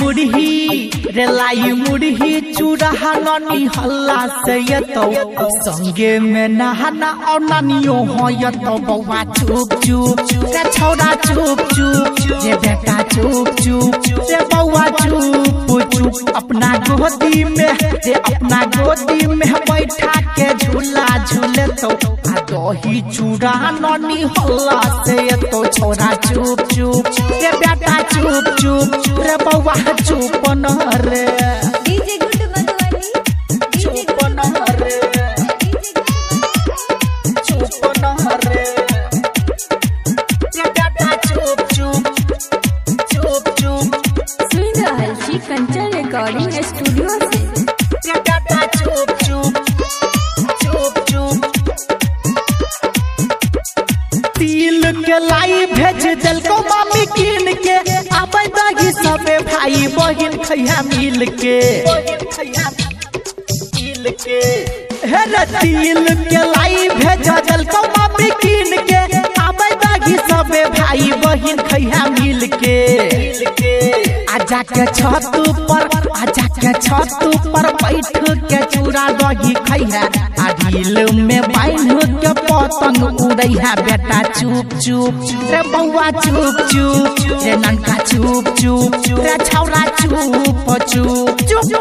मुड़ही रे लाई मुड़ही, चूड़ा ननी हल्ला से तो संगे में नहाना और नानियो हो ये तो बउआ चुप चुप रे छौड़ा चुप चुप रे बेटा चुप चुप रे बउआ चुप चुप। अपना गोदी में रे अपना गोदी में बैठा के झूला झूले तो दही चूड़ा ननी हल्ला से तो छोरा चुप चुप। रे बेटा चुप चुप रे बउआ चुप न रे। डीजे गुड मधुबनी डीजे के लाई भेज दिल को मामी कीन के। आबै दागी सबे भाई बहिन खैया मिल के। हे रे के लाई भेज दिल को मामी कीन के। आबै दागी सबे भाई बहिन खैया मिल के। आजा के छत पर के छत पर बैठ के चूड़ा दही खैहा आ ढील में बाँध के पतंग उड़ै है। बेटा, चुप चुप। रे बउआ, चुप चुप। रे ननका, चुप चुप। रे छौरा, चुप चुप। चुप।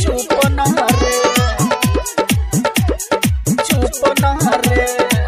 चुप न रे चुप न रे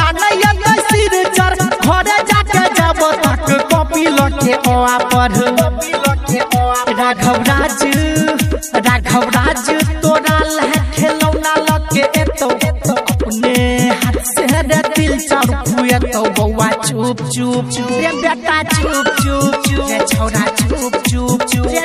ओआ पर। राघव राज राघव राज तोरा लह खेलौना लके एतो। अपने हाथ से रे दिल चार फुए तो बउआ चुप चुप। रे बेटा, चुप चुप छौरा चुप। रे नुनु चुप चुप चुप।